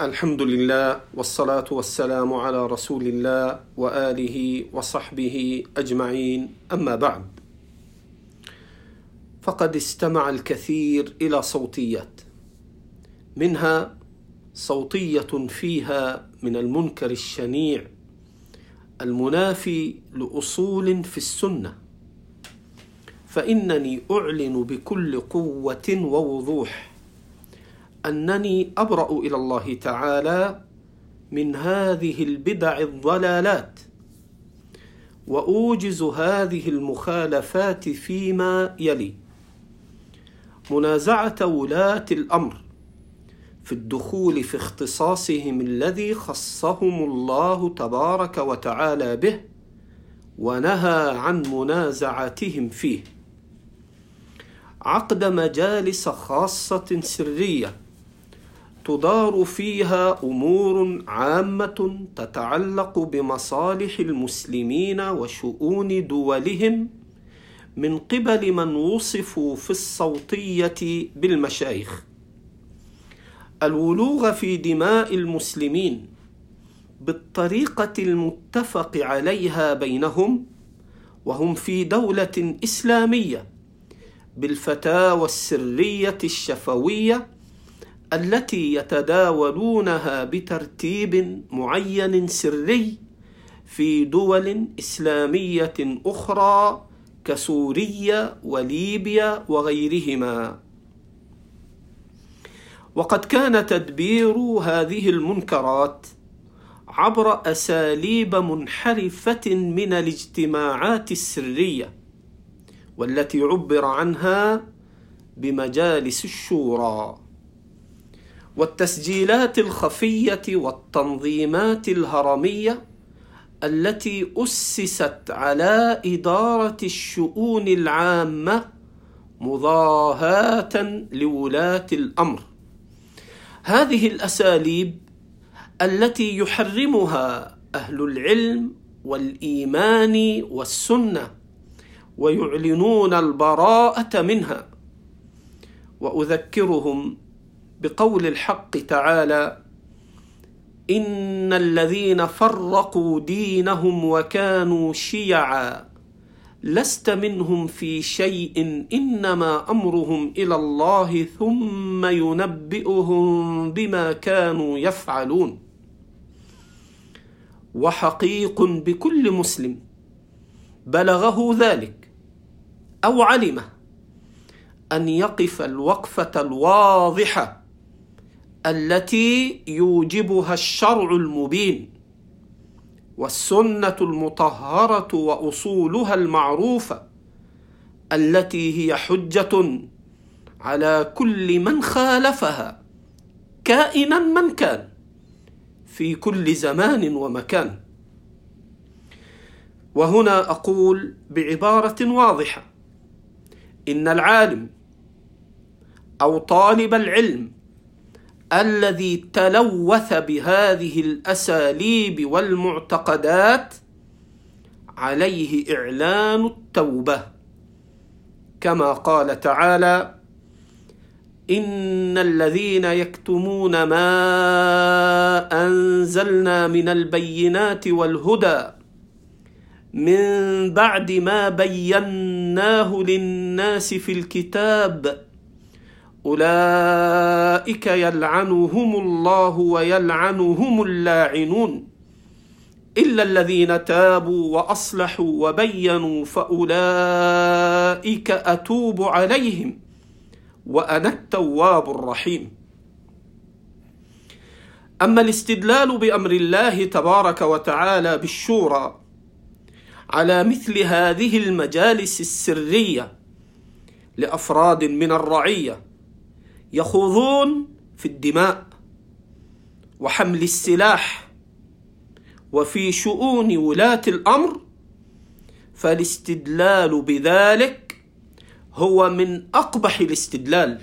الحمد لله والصلاة والسلام على رسول الله وآله وصحبه أجمعين. أما بعد فقد استمع الكثير إلى صوتيات منها صوتية فيها من المنكر الشنيع المنافي لأصول في السنة فإنني أعلن بكل قوة ووضوح أنني أبرأ إلى الله تعالى من هذه البدع الضلالات وأوجز هذه المخالفات فيما يلي. منازعة ولاة الأمر في الدخول في اختصاصهم الذي خصهم الله تبارك وتعالى به ونهى عن منازعتهم فيه. عقد مجالس خاصة سرية تدار فيها أمور عامة تتعلق بمصالح المسلمين وشؤون دولهم من قبل من وصفوا في الصوتية بالمشايخ. الولوغ في دماء المسلمين بالطريقة المتفق عليها بينهم وهم في دولة إسلامية بالفتاوى السرية الشفوية التي يتداولونها بترتيب معين سري في دول إسلامية أخرى كسوريا وليبيا وغيرهما. وقد كان تدبير هذه المنكرات عبر أساليب منحرفة من الاجتماعات السرية والتي عبر عنها بمجالس الشورى. والتسجيلات الخفية والتنظيمات الهرمية التي أسست على إدارة الشؤون العامة مضاهاة لولاة الأمر. هذه الأساليب التي يحرمها أهل العلم والإيمان والسنة ويعلنون البراءة منها. وأذكرهم بقول الحق تعالى إن الذين فرقوا دينهم وكانوا شيعا لست منهم في شيء إنما أمرهم إلى الله ثم ينبئهم بما كانوا يفعلون. وحقيق بكل مسلم بلغه ذلك أو علمه أن يقف الوقفة الواضحة التي يوجبها الشرع المبين والسنة المطهرة وأصولها المعروفة التي هي حجة على كل من خالفها كائنا من كان في كل زمان ومكان. وهنا أقول بعبارة واضحة إن العالم أو طالب العلم الذي تلوث بهذه الأساليب والمعتقدات عليه إعلان التوبة. كما قال تعالى إن الذين يكتمون ما أنزلنا من البينات والهدى من بعد ما بيناه للناس في الكتاب أولئك يلعنهم الله ويلعنهم اللاعنون. إلا الذين تابوا وأصلحوا وبينوا فأولئك أتوب عليهم وأنا التواب الرحيم. أما الاستدلال بأمر الله تبارك وتعالى بالشورى على مثل هذه المجالس السرية لأفراد من الرعية يخوضون في الدماء وحمل السلاح وفي شؤون ولاة الأمر فالاستدلال بذلك هو من أقبح الاستدلال.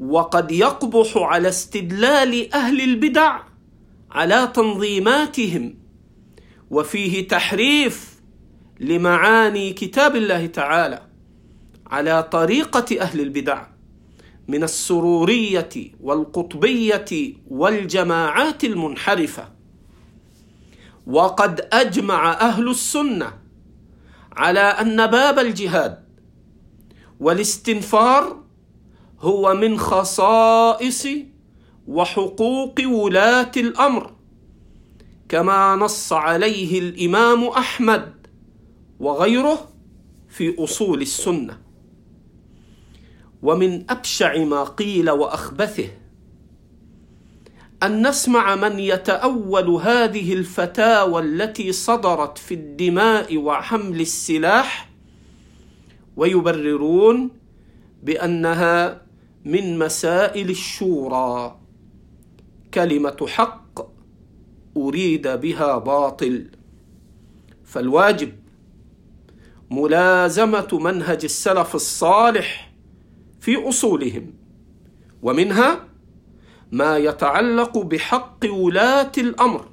وقد يقبح على استدلال أهل البدع على تنظيماتهم وفيه تحريف لمعاني كتاب الله تعالى على طريقة أهل البدع. من السرورية والقطبية والجماعات المنحرفة. وقد أجمع أهل السنة على أن باب الجهاد والاستنفار هو من خصائص وحقوق ولاة الأمر كما نص عليه الإمام أحمد وغيره في أصول السنة. ومن أبشع ما قيل وأخبثه. أن نسمع من يتأول هذه الفتاوى التي صدرت في الدماء وحمل السلاح ويبررون بأنها من مسائل الشورى. كلمة حق أريد بها باطل. فالواجب ملازمة منهج السلف الصالح في أصولهم. ومنها ما يتعلق بحق ولاة الأمر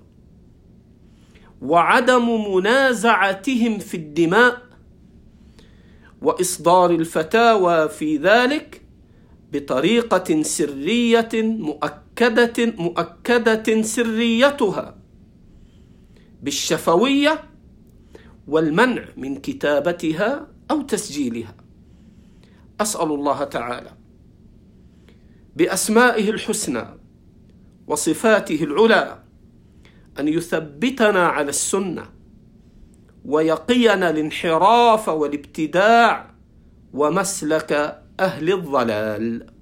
وعدم منازعتهم في الدماء وإصدار الفتاوى في ذلك بطريقة سرية مؤكده مؤكدة سريتها بالشفوية والمنع من كتابتها أو تسجيلها. أسأل الله تعالى بأسمائه الحسنى وصفاته العلى أن يثبتنا على السنة ويقينا الانحراف والابتداع ومسلك أهل الضلال.